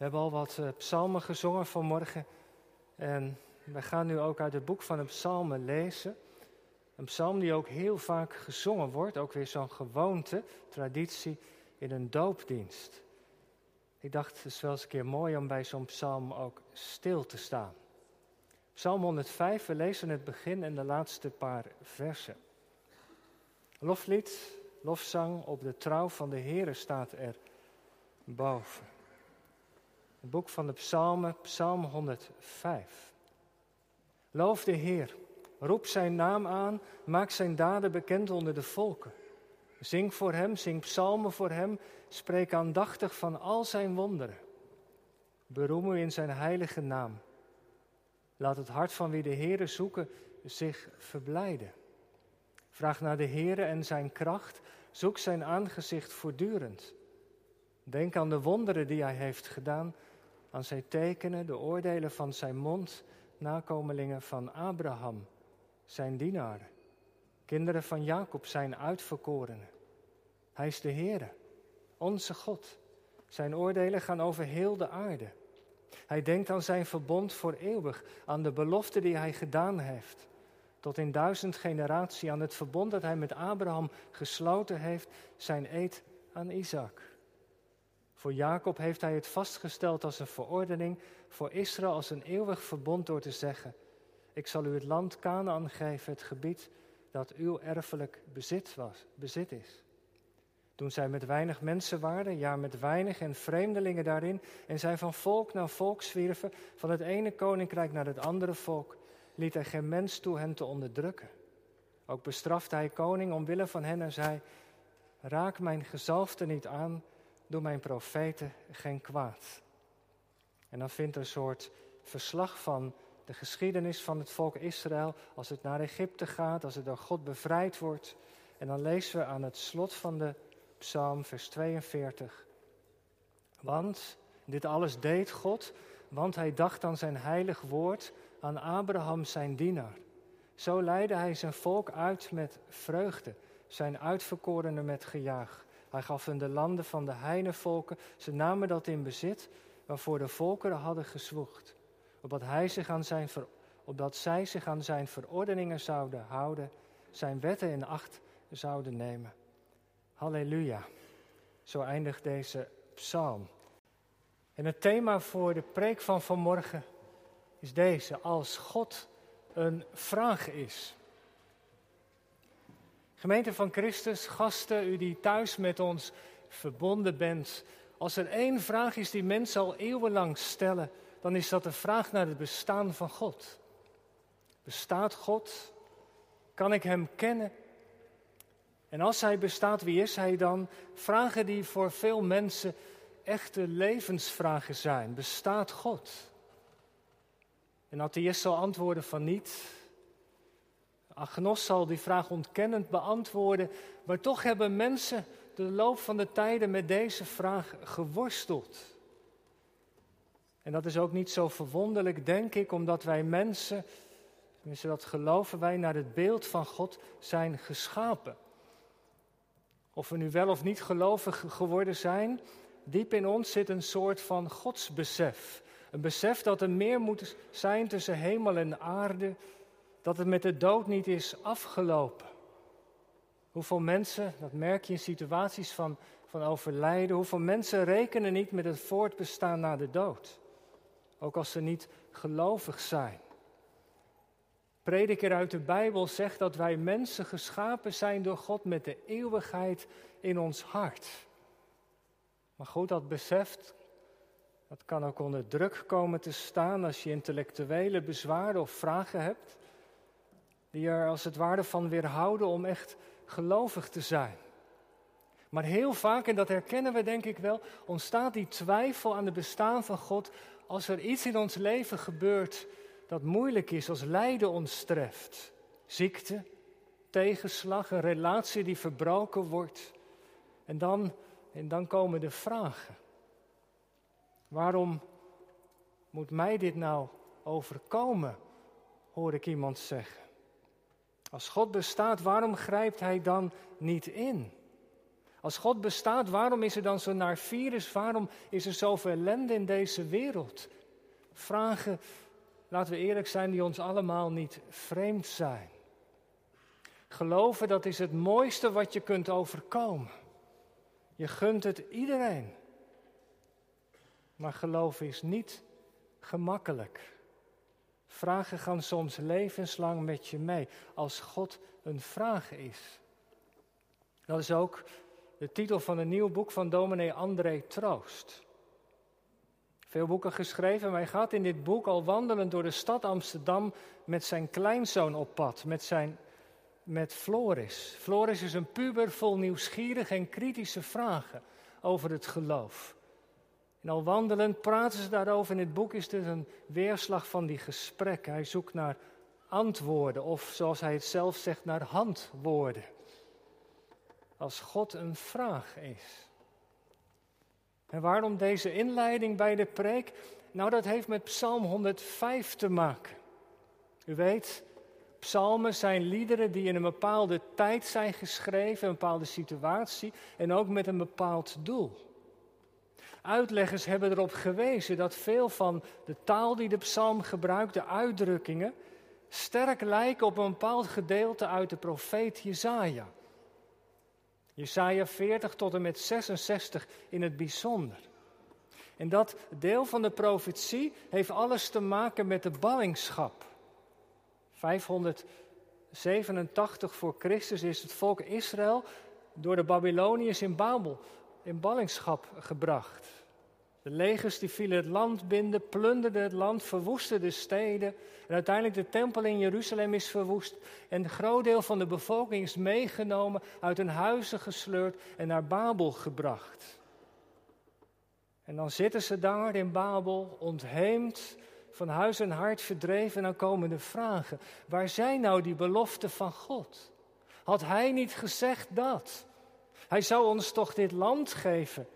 We hebben al wat uh, psalmen gezongen vanmorgen. En we gaan nu ook uit het boek van de psalmen lezen. Een psalm die ook heel vaak gezongen wordt. Ook weer zo'n gewoonte, traditie in een doopdienst. Ik dacht, het is wel eens een keer mooi om bij zo'n psalm ook stil te staan. Psalm 105, we lezen het begin en de laatste paar versen. Loflied, lofzang op de trouw van de Heere staat er boven. Het boek van de psalmen, psalm 105. Loof de Heer, roep zijn naam aan, maak zijn daden bekend onder de volken. Zing voor hem, zing psalmen voor hem, spreek aandachtig van al zijn wonderen. Beroem u in zijn heilige naam. Laat het hart van wie de Heere zoeken zich verblijden. Vraag naar de Heere en zijn kracht, zoek zijn aangezicht voortdurend. Denk aan de wonderen die hij heeft gedaan, aan zijn tekenen, de oordelen van zijn mond, nakomelingen van Abraham, zijn dienaren. Kinderen van Jacob zijn uitverkorenen. Hij is de Heere, onze God. Zijn oordelen gaan over heel de aarde. Hij denkt aan zijn verbond voor eeuwig, aan de belofte die hij gedaan heeft. Tot in duizend generatie, aan het verbond dat hij met Abraham gesloten heeft, zijn eed aan Isaac. Voor Jacob heeft hij het vastgesteld als een verordening, voor Israël als een eeuwig verbond door te zeggen: Ik zal u het land Canaan geven, het gebied dat uw erfelijk bezit, was, bezit is. Toen zij met weinig mensen waren, ja met weinig en vreemdelingen daarin, en zij van volk naar volk zwierven, van het ene koninkrijk naar het andere volk, liet hij geen mens toe hen te onderdrukken. Ook bestrafte hij koning omwille van hen en zei: Raak mijn gezalfde niet aan, doe mijn profeten geen kwaad. En dan vindt er een soort verslag van de geschiedenis van het volk Israël als het naar Egypte gaat, als het door God bevrijd wordt. En dan lezen we aan het slot van de psalm, vers 42. Want dit alles deed God, want hij dacht aan zijn heilig woord, aan Abraham zijn dienaar. Zo leidde hij zijn volk uit met vreugde, zijn uitverkorenen met gejaag. Hij gaf hun de landen van de heinevolken, ze namen dat in bezit, waarvoor de volkeren hadden gezwoegd opdat, hij zich aan zijn opdat zij zich aan zijn verordeningen zouden houden, zijn wetten in acht zouden nemen. Halleluja. Zo eindigt deze psalm. En het thema voor de preek van vanmorgen is deze: als God een vraag is. Gemeente van Christus, gasten, u die thuis met ons verbonden bent. Als er één vraag is die mensen al eeuwenlang stellen, dan is dat de vraag naar het bestaan van God. Bestaat God? Kan ik Hem kennen? En als Hij bestaat, wie is Hij dan? Vragen die voor veel mensen echte levensvragen zijn. Bestaat God? En atheïst zal antwoorden van niet. Agnost zal die vraag ontkennend beantwoorden. Maar toch hebben mensen de loop van de tijden met deze vraag geworsteld. En dat is ook niet zo verwonderlijk, denk ik, omdat wij mensen, tenminste dat geloven wij, naar het beeld van God zijn geschapen. Of we nu wel of niet gelovig geworden zijn, diep in ons zit een soort van godsbesef. Een besef dat er meer moet zijn tussen hemel en aarde, dat het met de dood niet is afgelopen. Hoeveel mensen, dat merk je in situaties van, van overlijden, hoeveel mensen rekenen niet met het voortbestaan na de dood ook als ze niet gelovig zijn. Prediker uit de Bijbel zegt dat wij mensen geschapen zijn door God met de eeuwigheid in ons hart. Maar goed, dat beseft, dat kan ook onder druk komen te staan als je intellectuele bezwaren of vragen hebt, die er als het ware van weerhouden om echt gelovig te zijn. Maar heel vaak, en dat herkennen we denk ik wel, ontstaat die twijfel aan het bestaan van God als er iets in ons leven gebeurt dat moeilijk is, als lijden ons treft, ziekte, tegenslag, een relatie die verbroken wordt. En dan, en dan komen de vragen. Waarom moet mij dit nou overkomen, hoor ik iemand zeggen. Als God bestaat, waarom grijpt Hij dan niet in? Als God bestaat, waarom is er dan zo'n naar virus? Waarom is er zoveel ellende in deze wereld? Vragen, laten we eerlijk zijn, die ons allemaal niet vreemd zijn. Geloven, dat is het mooiste wat je kunt overkomen. Je gunt het iedereen. Maar geloven is niet gemakkelijk. Vragen gaan soms levenslang met je mee, als God een vraag is. Dat is ook de titel van een nieuw boek van dominee André Troost. Veel boeken geschreven, maar hij gaat in dit boek al wandelend door de stad Amsterdam met zijn kleinzoon op pad, met, zijn, met Floris. Floris is een puber vol nieuwsgierige en kritische vragen over het geloof. En al wandelend praten ze daarover. In het boek is dit een weerslag van die gesprekken. Hij zoekt naar antwoorden, of zoals hij het zelf zegt, naar handwoorden. Als God een vraag is. En waarom deze inleiding bij de preek? Nou, dat heeft met Psalm 105 te maken. U weet, psalmen zijn liederen die in een bepaalde tijd zijn geschreven, een bepaalde situatie en ook met een bepaald doel. Uitleggers hebben erop gewezen dat veel van de taal die de psalm gebruikt, de uitdrukkingen, sterk lijken op een bepaald gedeelte uit de profeet Jesaja. Jesaja 40 tot en met 66 in het bijzonder. En dat deel van de profetie heeft alles te maken met de ballingschap. 587 voor Christus is het volk Israël door de Babyloniërs in Babel in ballingschap gebracht. De legers die vielen het land binden, plunderden het land, verwoesten de steden. En uiteindelijk de tempel in Jeruzalem is verwoest. En een groot deel van de bevolking is meegenomen, uit hun huizen gesleurd en naar Babel gebracht. En dan zitten ze daar in Babel, ontheemd, van huis en hart verdreven. En dan komen de vragen: waar zijn nou die beloften van God? Had Hij niet gezegd dat? Hij zou ons toch dit land geven?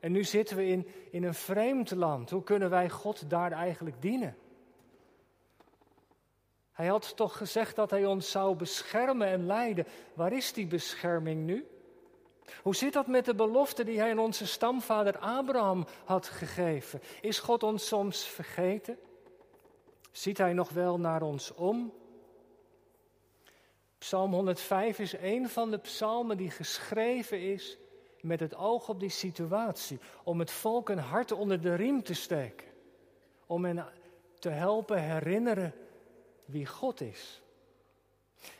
En nu zitten we in, in een vreemd land. Hoe kunnen wij God daar eigenlijk dienen? Hij had toch gezegd dat hij ons zou beschermen en leiden. Waar is die bescherming nu? Hoe zit dat met de belofte die hij aan onze stamvader Abraham had gegeven? Is God ons soms vergeten? Ziet hij nog wel naar ons om? Psalm 105 is een van de psalmen die geschreven is met het oog op die situatie. Om het volk een hart onder de riem te steken. Om hen te helpen herinneren wie God is.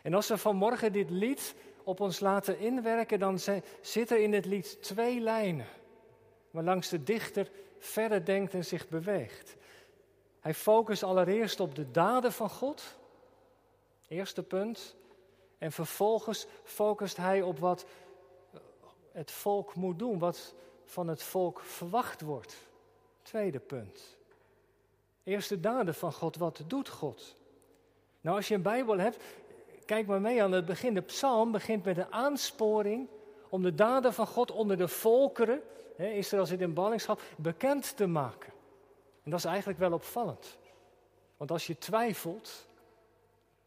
En als we vanmorgen dit lied op ons laten inwerken, dan zitten in het lied twee lijnen. Waarlangs de dichter verder denkt en zich beweegt. Hij focust allereerst op de daden van God. Eerste punt. En vervolgens focust hij op wat het volk moet doen, wat van het volk verwacht wordt. Tweede punt. Eerste daden van God, wat doet God? Nou, als je een Bijbel hebt, kijk maar mee aan het begin. De psalm begint met een aansporing om de daden van God onder de volkeren, hè, Israël zit in ballingschap, bekend te maken. En dat is eigenlijk wel opvallend. Want als je twijfelt,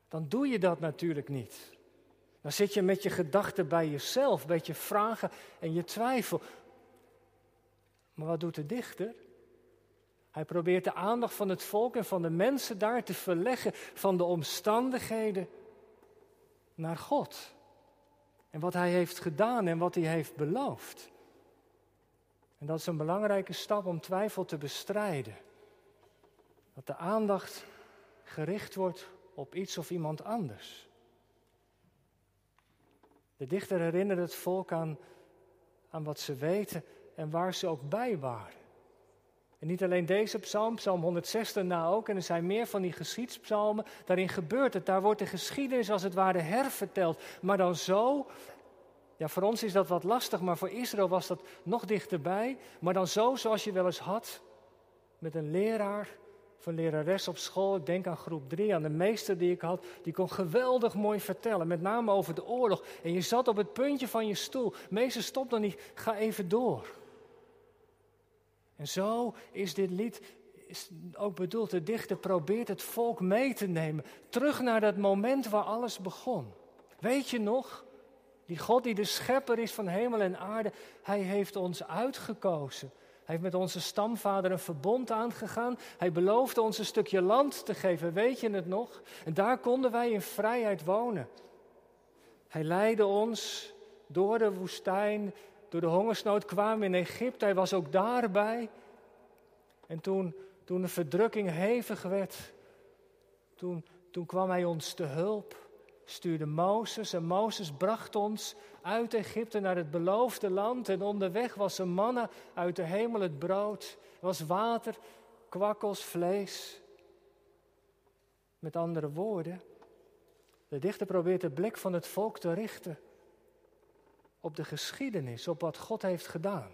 dan doe je dat natuurlijk niet. Dan zit je met je gedachten bij jezelf, een beetje vragen en je twijfel. Maar wat doet de dichter? Hij probeert de aandacht van het volk en van de mensen daar te verleggen van de omstandigheden naar God. En wat hij heeft gedaan en wat hij heeft beloofd. En dat is een belangrijke stap om twijfel te bestrijden. Dat de aandacht gericht wordt op iets of iemand anders. De dichter herinnert het volk aan, aan wat ze weten en waar ze ook bij waren. En niet alleen deze psalm, psalm 106 daarna ook. En er zijn meer van die geschiedspsalmen. Daarin gebeurt het. Daar wordt de geschiedenis als het ware herverteld. Maar dan zo. Ja, voor ons is dat wat lastig, maar voor Israël was dat nog dichterbij. Maar dan zo zoals je wel eens had. Met een leraar van lerares op school. Ik denk aan groep 3, aan de meester die ik had. Die kon geweldig mooi vertellen, met name over de oorlog. En je zat op het puntje van je stoel. Meester, stop dan niet, ga even door. En zo is dit lied is ook bedoeld. De dichter probeert het volk mee te nemen. Terug naar dat moment waar alles begon. Weet je nog? Die God die de schepper is van hemel en aarde, hij heeft ons uitgekozen. Hij heeft met onze stamvader een verbond aangegaan. Hij beloofde ons een stukje land te geven, weet je het nog? En daar konden wij in vrijheid wonen. Hij leidde ons door de woestijn, door de hongersnood kwamen in Egypte. Hij was ook daarbij. En toen, toen de verdrukking hevig werd, toen, toen kwam hij ons te hulp. Stuurde Mozes en Mozes bracht ons uit Egypte naar het beloofde land. En onderweg was een manna uit de hemel het brood, was water, kwakkels, vlees. Met andere woorden, de dichter probeert de blik van het volk te richten op de geschiedenis, op wat God heeft gedaan.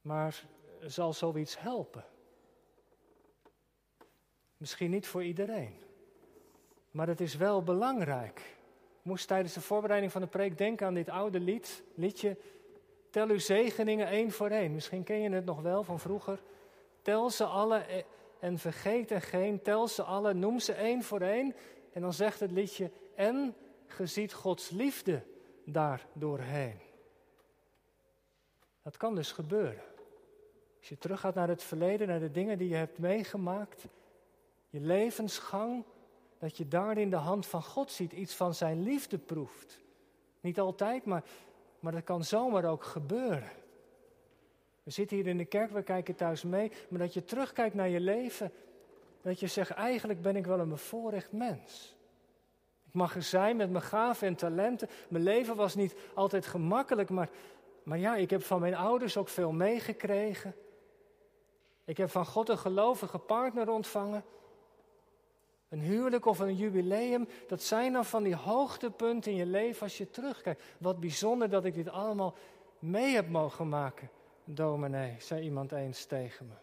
Maar zal zoiets helpen? Misschien niet voor iedereen, maar het is wel belangrijk. Ik moest tijdens de voorbereiding van de preek denken aan dit oude lied, liedje Tel uw zegeningen één voor één. Misschien ken je het nog wel van vroeger. Tel ze alle en vergeet er geen. Tel ze alle, noem ze één voor één. En dan zegt het liedje, en ge ziet Gods liefde daar doorheen. Dat kan dus gebeuren. Als je teruggaat naar het verleden, naar de dingen die je hebt meegemaakt, je levensgang, dat je daarin de hand van God ziet, iets van zijn liefde proeft. Niet altijd, maar, maar dat kan zomaar ook gebeuren. We zitten hier in de kerk, we kijken thuis mee, maar dat je terugkijkt naar je leven, dat je zegt, eigenlijk ben ik wel een bevoorrecht mens. Ik mag er zijn met mijn gaven en talenten. Mijn leven was niet altijd gemakkelijk, maar, maar ja, ik heb van mijn ouders ook veel meegekregen. Ik heb van God een gelovige partner ontvangen. Een huwelijk of een jubileum, dat zijn dan van die hoogtepunten in je leven als je terugkijkt. Wat bijzonder dat ik dit allemaal mee heb mogen maken, dominee, zei iemand eens tegen me.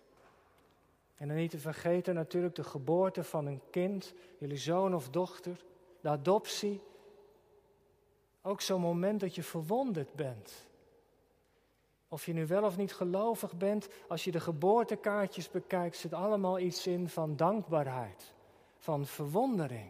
En dan niet te vergeten natuurlijk de geboorte van een kind, jullie zoon of dochter, de adoptie. Ook zo'n moment dat je verwonderd bent. Of je nu wel of niet gelovig bent, als je de geboortekaartjes bekijkt, zit allemaal iets in van dankbaarheid, van verwondering.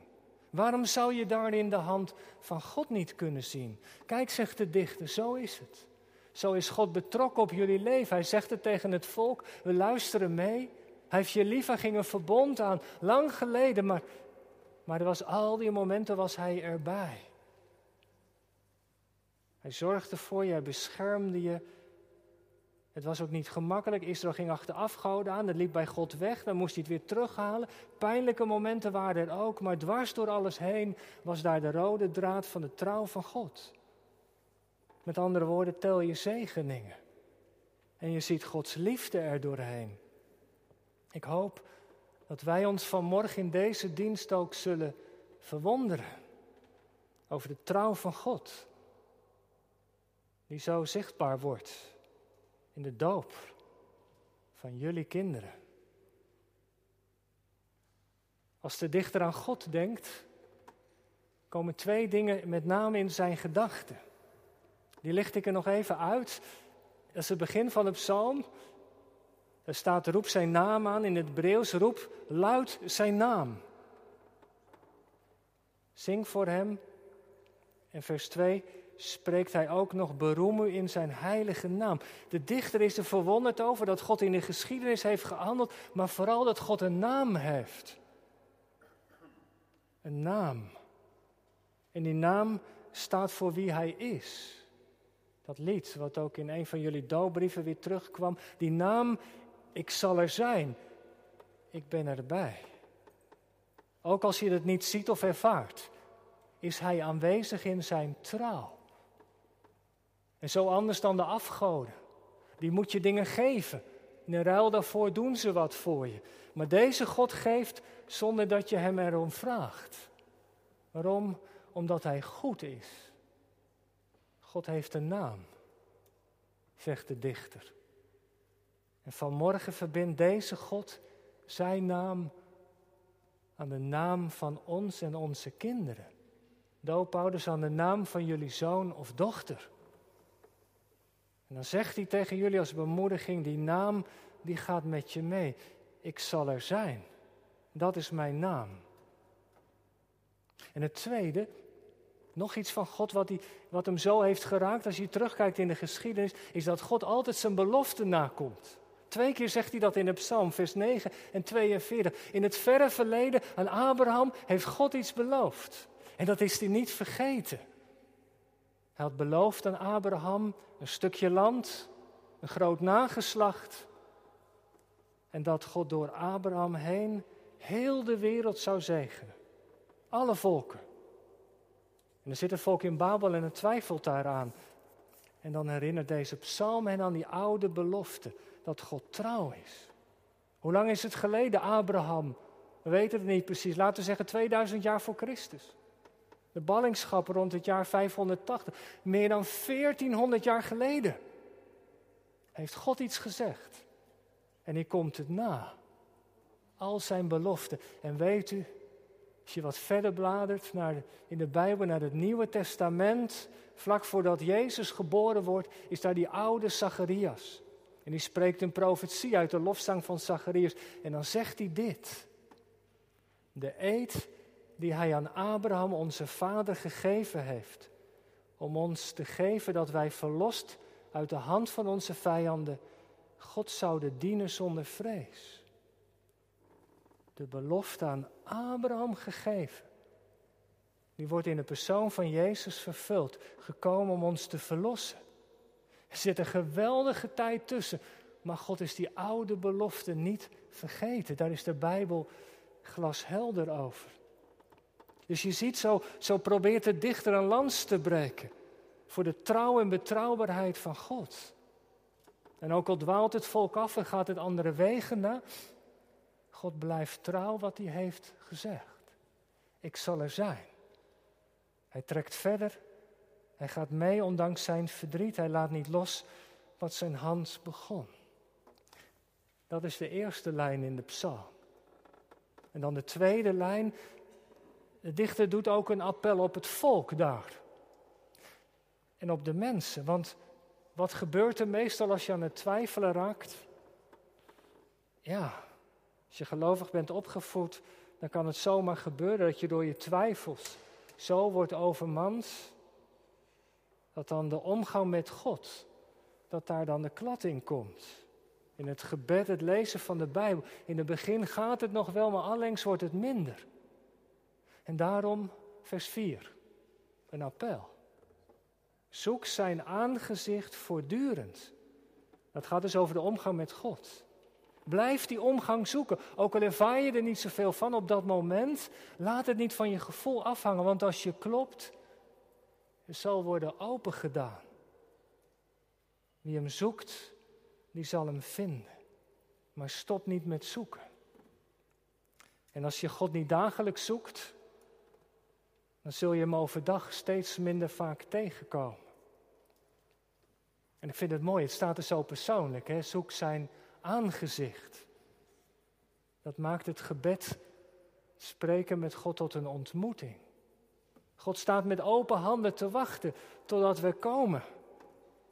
Waarom zou je daarin de hand van God niet kunnen zien? Kijk, zegt de dichter, zo is het. Zo is God betrokken op jullie leven. Hij zegt het tegen het volk, we luisteren mee. Hij heeft je lief, hij ging een verbond aan, lang geleden, maar, maar er was al die momenten was hij erbij. Hij zorgde voor je, hij beschermde je, het was ook niet gemakkelijk. Israël ging achter afgoden aan. Dat liep bij God weg. Dan moest hij het weer terughalen. Pijnlijke momenten waren er ook. Maar dwars door alles heen was daar de rode draad van de trouw van God. Met andere woorden, tel je zegeningen. En je ziet Gods liefde er doorheen. Ik hoop dat wij ons vanmorgen in deze dienst ook zullen verwonderen over de trouw van God. Die zo zichtbaar wordt in de doop van jullie kinderen. Als de dichter aan God denkt, komen twee dingen met name in zijn gedachten. Die licht ik er nog even uit. Dat is het begin van de psalm. Er staat roep zijn naam aan in het Hebreeuws, roep luid zijn naam. Zing voor hem. En vers 2, spreekt hij ook nog beroem u in zijn heilige naam. De dichter is er verwonderd over dat God in de geschiedenis heeft gehandeld, maar vooral dat God een naam heeft. Een naam. En die naam staat voor wie hij is. Dat lied, wat ook in een van jullie doopbrieven weer terugkwam. Die naam, ik zal er zijn. Ik ben erbij. Ook als je het niet ziet of ervaart, is hij aanwezig in zijn trouw. En zo anders dan de afgoden. Die moet je dingen geven. In ruil daarvoor doen ze wat voor je. Maar deze God geeft zonder dat je hem erom vraagt. Waarom? Omdat hij goed is. God heeft een naam, zegt de dichter. En vanmorgen verbindt deze God zijn naam aan de naam van ons en onze kinderen. Doopouders aan de naam van jullie zoon of dochter. Dan zegt hij tegen jullie als bemoediging, die naam die gaat met je mee. Ik zal er zijn. Dat is mijn naam. En het tweede, Nog iets van God wat, die, wat hem zo heeft geraakt als je terugkijkt in de geschiedenis, is dat God altijd zijn belofte nakomt. Twee keer zegt hij dat in de psalm, vers 9 en 42. In het verre verleden aan Abraham heeft God iets beloofd. En dat is hij niet vergeten. Hij had beloofd aan Abraham een stukje land, een groot nageslacht. En dat God door Abraham heen heel de wereld zou zegenen. Alle volken. En er zit een volk in Babel en het twijfelt daaraan. En dan herinnert deze psalm hen aan die oude belofte dat God trouw is. Hoe lang is het geleden, Abraham? We weten het niet precies. Laten we zeggen 2000 jaar voor Christus. De ballingschap rond het jaar 580. Meer dan 1400 jaar geleden. Heeft God iets gezegd. En hij komt het na. Al zijn beloften. En weet u, als je wat verder bladert naar in de Bijbel, naar het Nieuwe Testament, vlak voordat Jezus geboren wordt, is daar die oude Zacharias. En die spreekt een profetie uit de lofzang van Zacharias. En dan zegt hij dit. De eed die hij aan Abraham, onze vader, gegeven heeft. Om ons te geven dat wij verlost uit de hand van onze vijanden God zouden dienen zonder vrees. De belofte aan Abraham gegeven. Die wordt in de persoon van Jezus vervuld, gekomen om ons te verlossen. Er zit een geweldige tijd tussen, maar God is die oude belofte niet vergeten. Daar is de Bijbel glashelder over. Dus je ziet, zo, zo probeert de dichter een lans te breken voor de trouw en betrouwbaarheid van God. En ook al dwaalt het volk af en gaat het andere wegen na, God blijft trouw wat hij heeft gezegd. Ik zal er zijn. Hij trekt verder. Hij gaat mee ondanks zijn verdriet. Hij laat niet los wat zijn hand begon. Dat is de eerste lijn in de psalm. En dan de tweede lijn. De dichter doet ook een appel op het volk daar. En op de mensen. Want wat gebeurt er meestal als je aan het twijfelen raakt? Ja, als je gelovig bent opgevoed, dan kan het zomaar gebeuren dat je door je twijfels zo wordt overmand, dat dan de omgang met God, dat daar dan de klad in komt. In het gebed, het lezen van de Bijbel. In het begin gaat het nog wel, maar allengs wordt het minder. En daarom vers 4, een appel. Zoek zijn aangezicht voortdurend. Dat gaat dus over de omgang met God. Blijf die omgang zoeken. Ook al ervaar je er niet zoveel van op dat moment, laat het niet van je gevoel afhangen. Want als je klopt, het zal worden opengedaan. Wie hem zoekt, die zal hem vinden. Maar stop niet met zoeken. En als je God niet dagelijks zoekt, dan zul je hem overdag steeds minder vaak tegenkomen. En ik vind het mooi, het staat er zo persoonlijk. Hè? Zoek zijn aangezicht. Dat maakt het gebed, spreken met God tot een ontmoeting. God staat met open handen te wachten totdat we komen,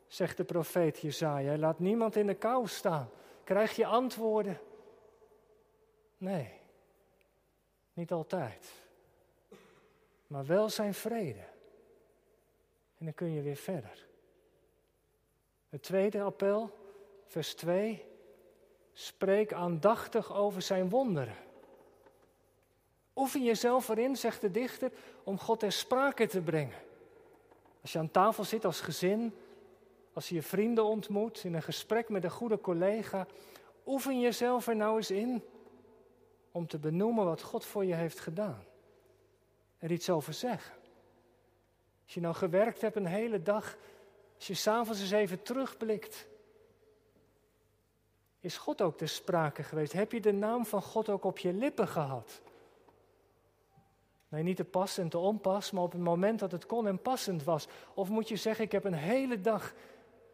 zegt de profeet Jezaja. Laat niemand in de kou staan. Krijg je antwoorden? Nee, niet altijd. Maar wel zijn vrede. En dan kun je weer verder. Het tweede appel, vers 2. Spreek aandachtig over zijn wonderen. Oefen jezelf erin, zegt de dichter, om God ter sprake te brengen. Als je aan tafel zit als gezin, als je je vrienden ontmoet, in een gesprek met een goede collega, oefen jezelf er nou eens in om te benoemen wat God voor je heeft gedaan. Er iets over zeggen. Als je nou gewerkt hebt een hele dag, als je s'avonds eens even terugblikt is God ook ter sprake geweest? Heb je de naam van God ook op je lippen gehad? Nee, niet te pas en te onpas, maar op het moment dat het kon en passend was. Of moet je zeggen, ik heb een hele dag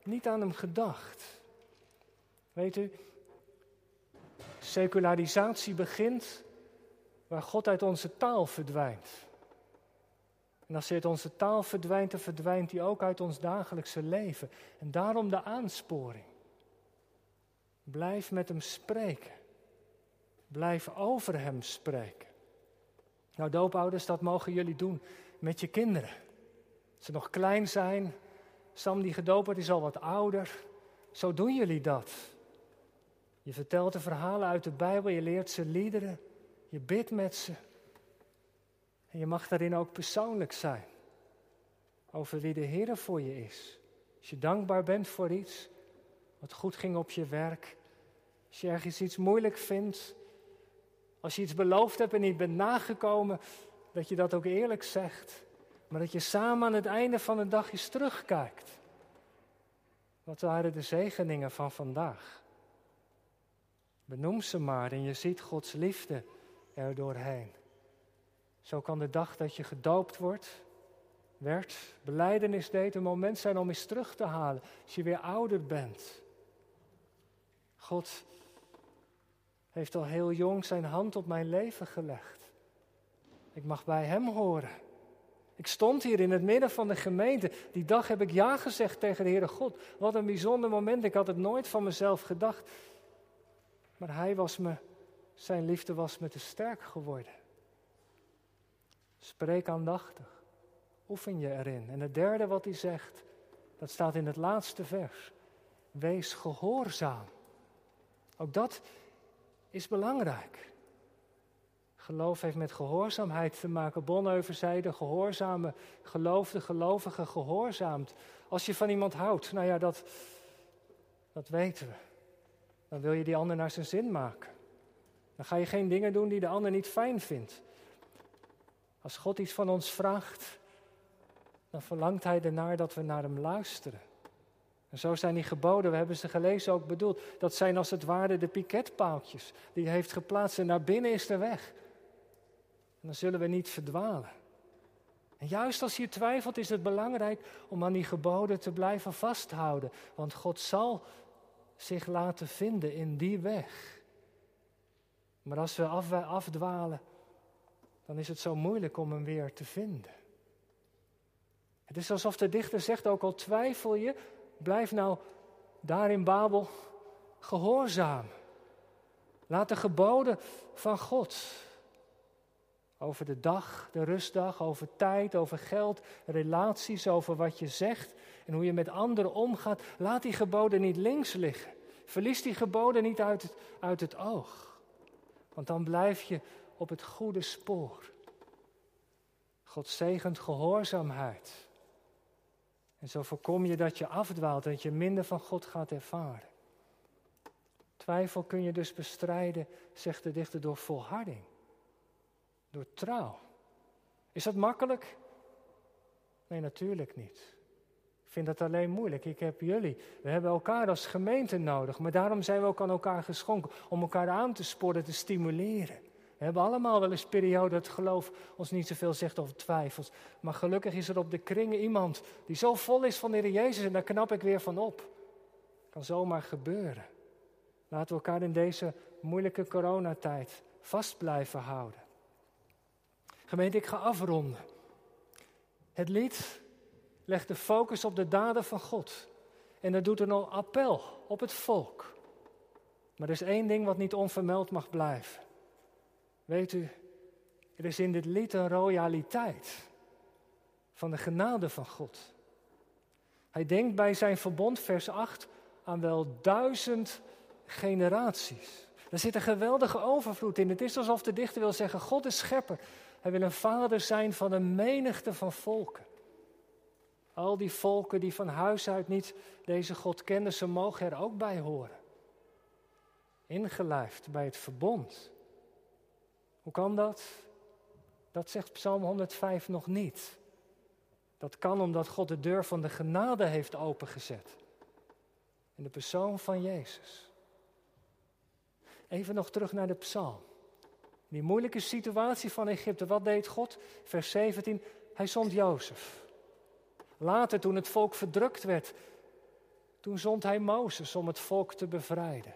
niet aan hem gedacht. Weet u, secularisatie begint waar God uit onze taal verdwijnt. En als uit onze taal verdwijnt, dan verdwijnt hij ook uit ons dagelijkse leven. En daarom de aansporing. Blijf met hem spreken. Blijf over hem spreken. Nou, doopouders, dat mogen jullie doen met je kinderen. Ze nog klein zijn. Sam die gedoopt wordt is al wat ouder. Zo doen jullie dat. Je vertelt de verhalen uit de Bijbel, je leert ze liederen, je bidt met ze. En je mag daarin ook persoonlijk zijn. Over wie de Heer voor je is. Als je dankbaar bent voor iets, wat goed ging op je werk. Als je ergens iets moeilijk vindt. Als je iets beloofd hebt en niet bent nagekomen, dat je dat ook eerlijk zegt. Maar dat je samen aan het einde van de dag eens terugkijkt. Wat waren de zegeningen van vandaag? Benoem ze maar en je ziet Gods liefde er doorheen. Zo kan de dag dat je gedoopt wordt, werd, beleidenis deed, een moment zijn om eens terug te halen. Als je weer ouder bent. God heeft al heel jong zijn hand op mijn leven gelegd. Ik mag bij Hem horen. Ik stond hier in het midden van de gemeente. Die dag heb ik ja gezegd tegen de Heere God. Wat een bijzonder moment. Ik had het nooit van mezelf gedacht. Maar Hij was me, Zijn liefde was me te sterk geworden. Spreek aandachtig. Oefen je erin. En het derde wat hij zegt, dat staat in het laatste vers. Wees gehoorzaam. Ook dat is belangrijk. Geloof heeft met gehoorzaamheid te maken. Bonhoeffer zei, de gehoorzame geloofde gelovige gehoorzaamt. Als je van iemand houdt, nou ja, dat, dat weten we. Dan wil je die ander naar zijn zin maken. Dan ga je geen dingen doen die de ander niet fijn vindt. Als God iets van ons vraagt, dan verlangt Hij ernaar dat we naar Hem luisteren. En zo zijn die geboden, we hebben ze gelezen ook bedoeld, dat zijn als het ware de piketpaaltjes die hij heeft geplaatst en naar binnen is de weg. En dan zullen we niet verdwalen. En juist als je twijfelt is het belangrijk om aan die geboden te blijven vasthouden, want God zal zich laten vinden in die weg. Maar als we afdwalen, dan is het zo moeilijk om hem weer te vinden. Het is alsof de dichter zegt, ook al twijfel je, blijf nou daar in Babel gehoorzaam. Laat de geboden van God over de dag, de rustdag, over tijd, over geld, relaties, over wat je zegt en hoe je met anderen omgaat. Laat die geboden niet links liggen. Verlies die geboden niet uit het, uit het oog. Want dan blijf je op het goede spoor. God zegent gehoorzaamheid. En zo voorkom je dat je afdwaalt, dat je minder van God gaat ervaren. Twijfel kun je dus bestrijden, zegt de dichter, door volharding. Door trouw. Is dat makkelijk? Nee, natuurlijk niet. Ik vind dat alleen moeilijk. Ik heb jullie. We hebben elkaar als gemeente nodig. Maar daarom zijn we ook aan elkaar geschonken. Om elkaar aan te sporen, te stimuleren. We hebben allemaal wel eens periode dat geloof ons niet zoveel zegt over twijfels. Maar gelukkig is er op de kringen iemand die zo vol is van de Heer Jezus en daar knap ik weer van op. Kan zomaar gebeuren. Laten we elkaar in deze moeilijke coronatijd vast blijven houden. Gemeente, ik ga afronden. Het lied legt de focus op de daden van God. En dat doet een appel op het volk. Maar er is één ding wat niet onvermeld mag blijven. Weet u, er is in dit lied een royaliteit van de genade van God. Hij denkt bij zijn verbond, vers 8, aan wel duizend generaties. Er zit een geweldige overvloed in. Het is alsof de dichter wil zeggen: God is schepper. Hij wil een vader zijn van een menigte van volken. Al die volken die van huis uit niet deze God kenden, ze mogen er ook bij horen. Ingelijfd bij het verbond. Hoe kan dat? Dat zegt Psalm 105 nog niet. Dat kan omdat God de deur van de genade heeft opengezet. In de persoon van Jezus. Even nog terug naar de psalm. Die moeilijke situatie van Egypte, wat deed God? Vers 17, hij zond Jozef. Later, toen het volk verdrukt werd, toen zond hij Mozes om het volk te bevrijden.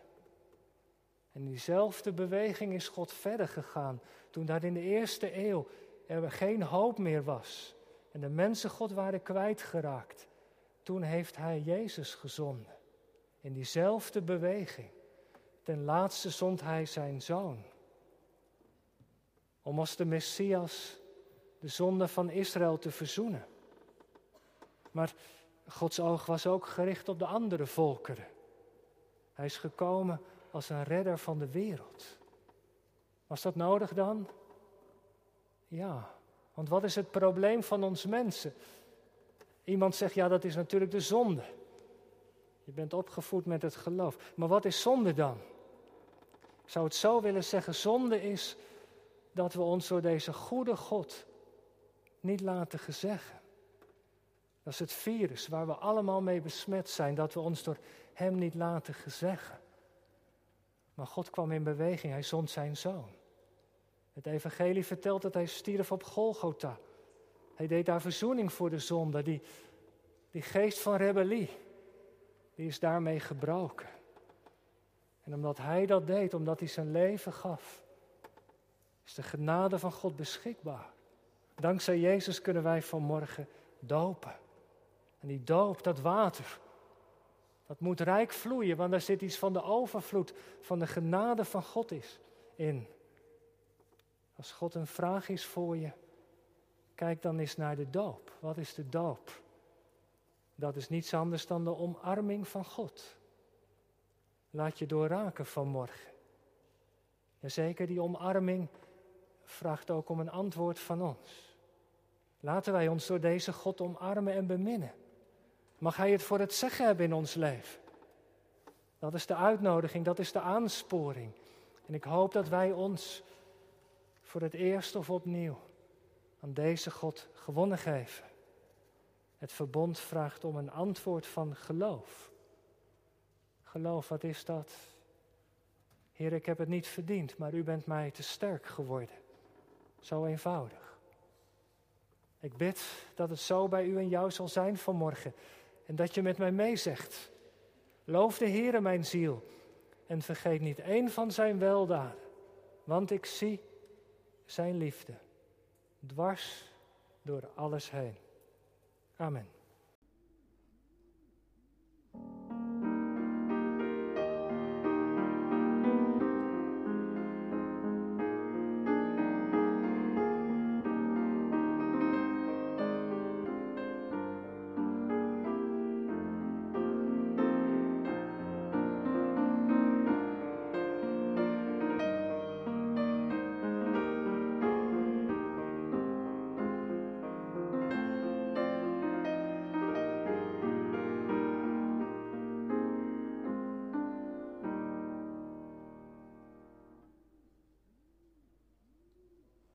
En diezelfde beweging is God verder gegaan. Toen daar in de eerste eeuw er geen hoop meer was. En de mensen God waren kwijtgeraakt. Toen heeft hij Jezus gezonden. In diezelfde beweging. Ten laatste zond hij zijn zoon. Om als de Messias de zonde van Israël te verzoenen. Maar Gods oog was ook gericht op de andere volkeren. Hij is gekomen als een redder van de wereld. Was dat nodig dan? Ja, want wat is het probleem van ons mensen? Iemand zegt, ja, dat is natuurlijk de zonde. Je bent opgevoed met het geloof. Maar wat is zonde dan? Ik zou het zo willen zeggen, zonde is dat we ons door deze goede God niet laten gezeggen. Dat is het virus waar we allemaal mee besmet zijn, dat we ons door Hem niet laten gezeggen. Maar God kwam in beweging, Hij zond Zijn Zoon. Het Evangelie vertelt dat Hij stierf op Golgotha. Hij deed daar verzoening voor de zonde. Die, die geest van rebellie, die is daarmee gebroken. En omdat Hij dat deed, omdat Hij zijn leven gaf, is de genade van God beschikbaar. Dankzij Jezus kunnen wij vanmorgen dopen. En die doop, dat water, dat moet rijk vloeien, want daar zit iets van de overvloed, van de genade van God is in. Als God een vraag is voor je, kijk dan eens naar de doop. Wat is de doop? Dat is niets anders dan de omarming van God. Laat je doorraken vanmorgen. Jazeker, die omarming vraagt ook om een antwoord van ons. Laten wij ons door deze God omarmen en beminnen. Mag Hij het voor het zeggen hebben in ons leven? Dat is de uitnodiging, dat is de aansporing. En ik hoop dat wij ons voor het eerst of opnieuw aan deze God gewonnen geven. Het verbond vraagt om een antwoord van geloof. Geloof, wat is dat? Heer, ik heb het niet verdiend, maar u bent mij te sterk geworden. Zo eenvoudig. Ik bid dat het zo bij u en jou zal zijn vanmorgen. En dat je met mij meezegt. Loof de Heere mijn ziel. En vergeet niet één van zijn weldaden. Want ik zie zijn liefde. Dwars door alles heen. Amen.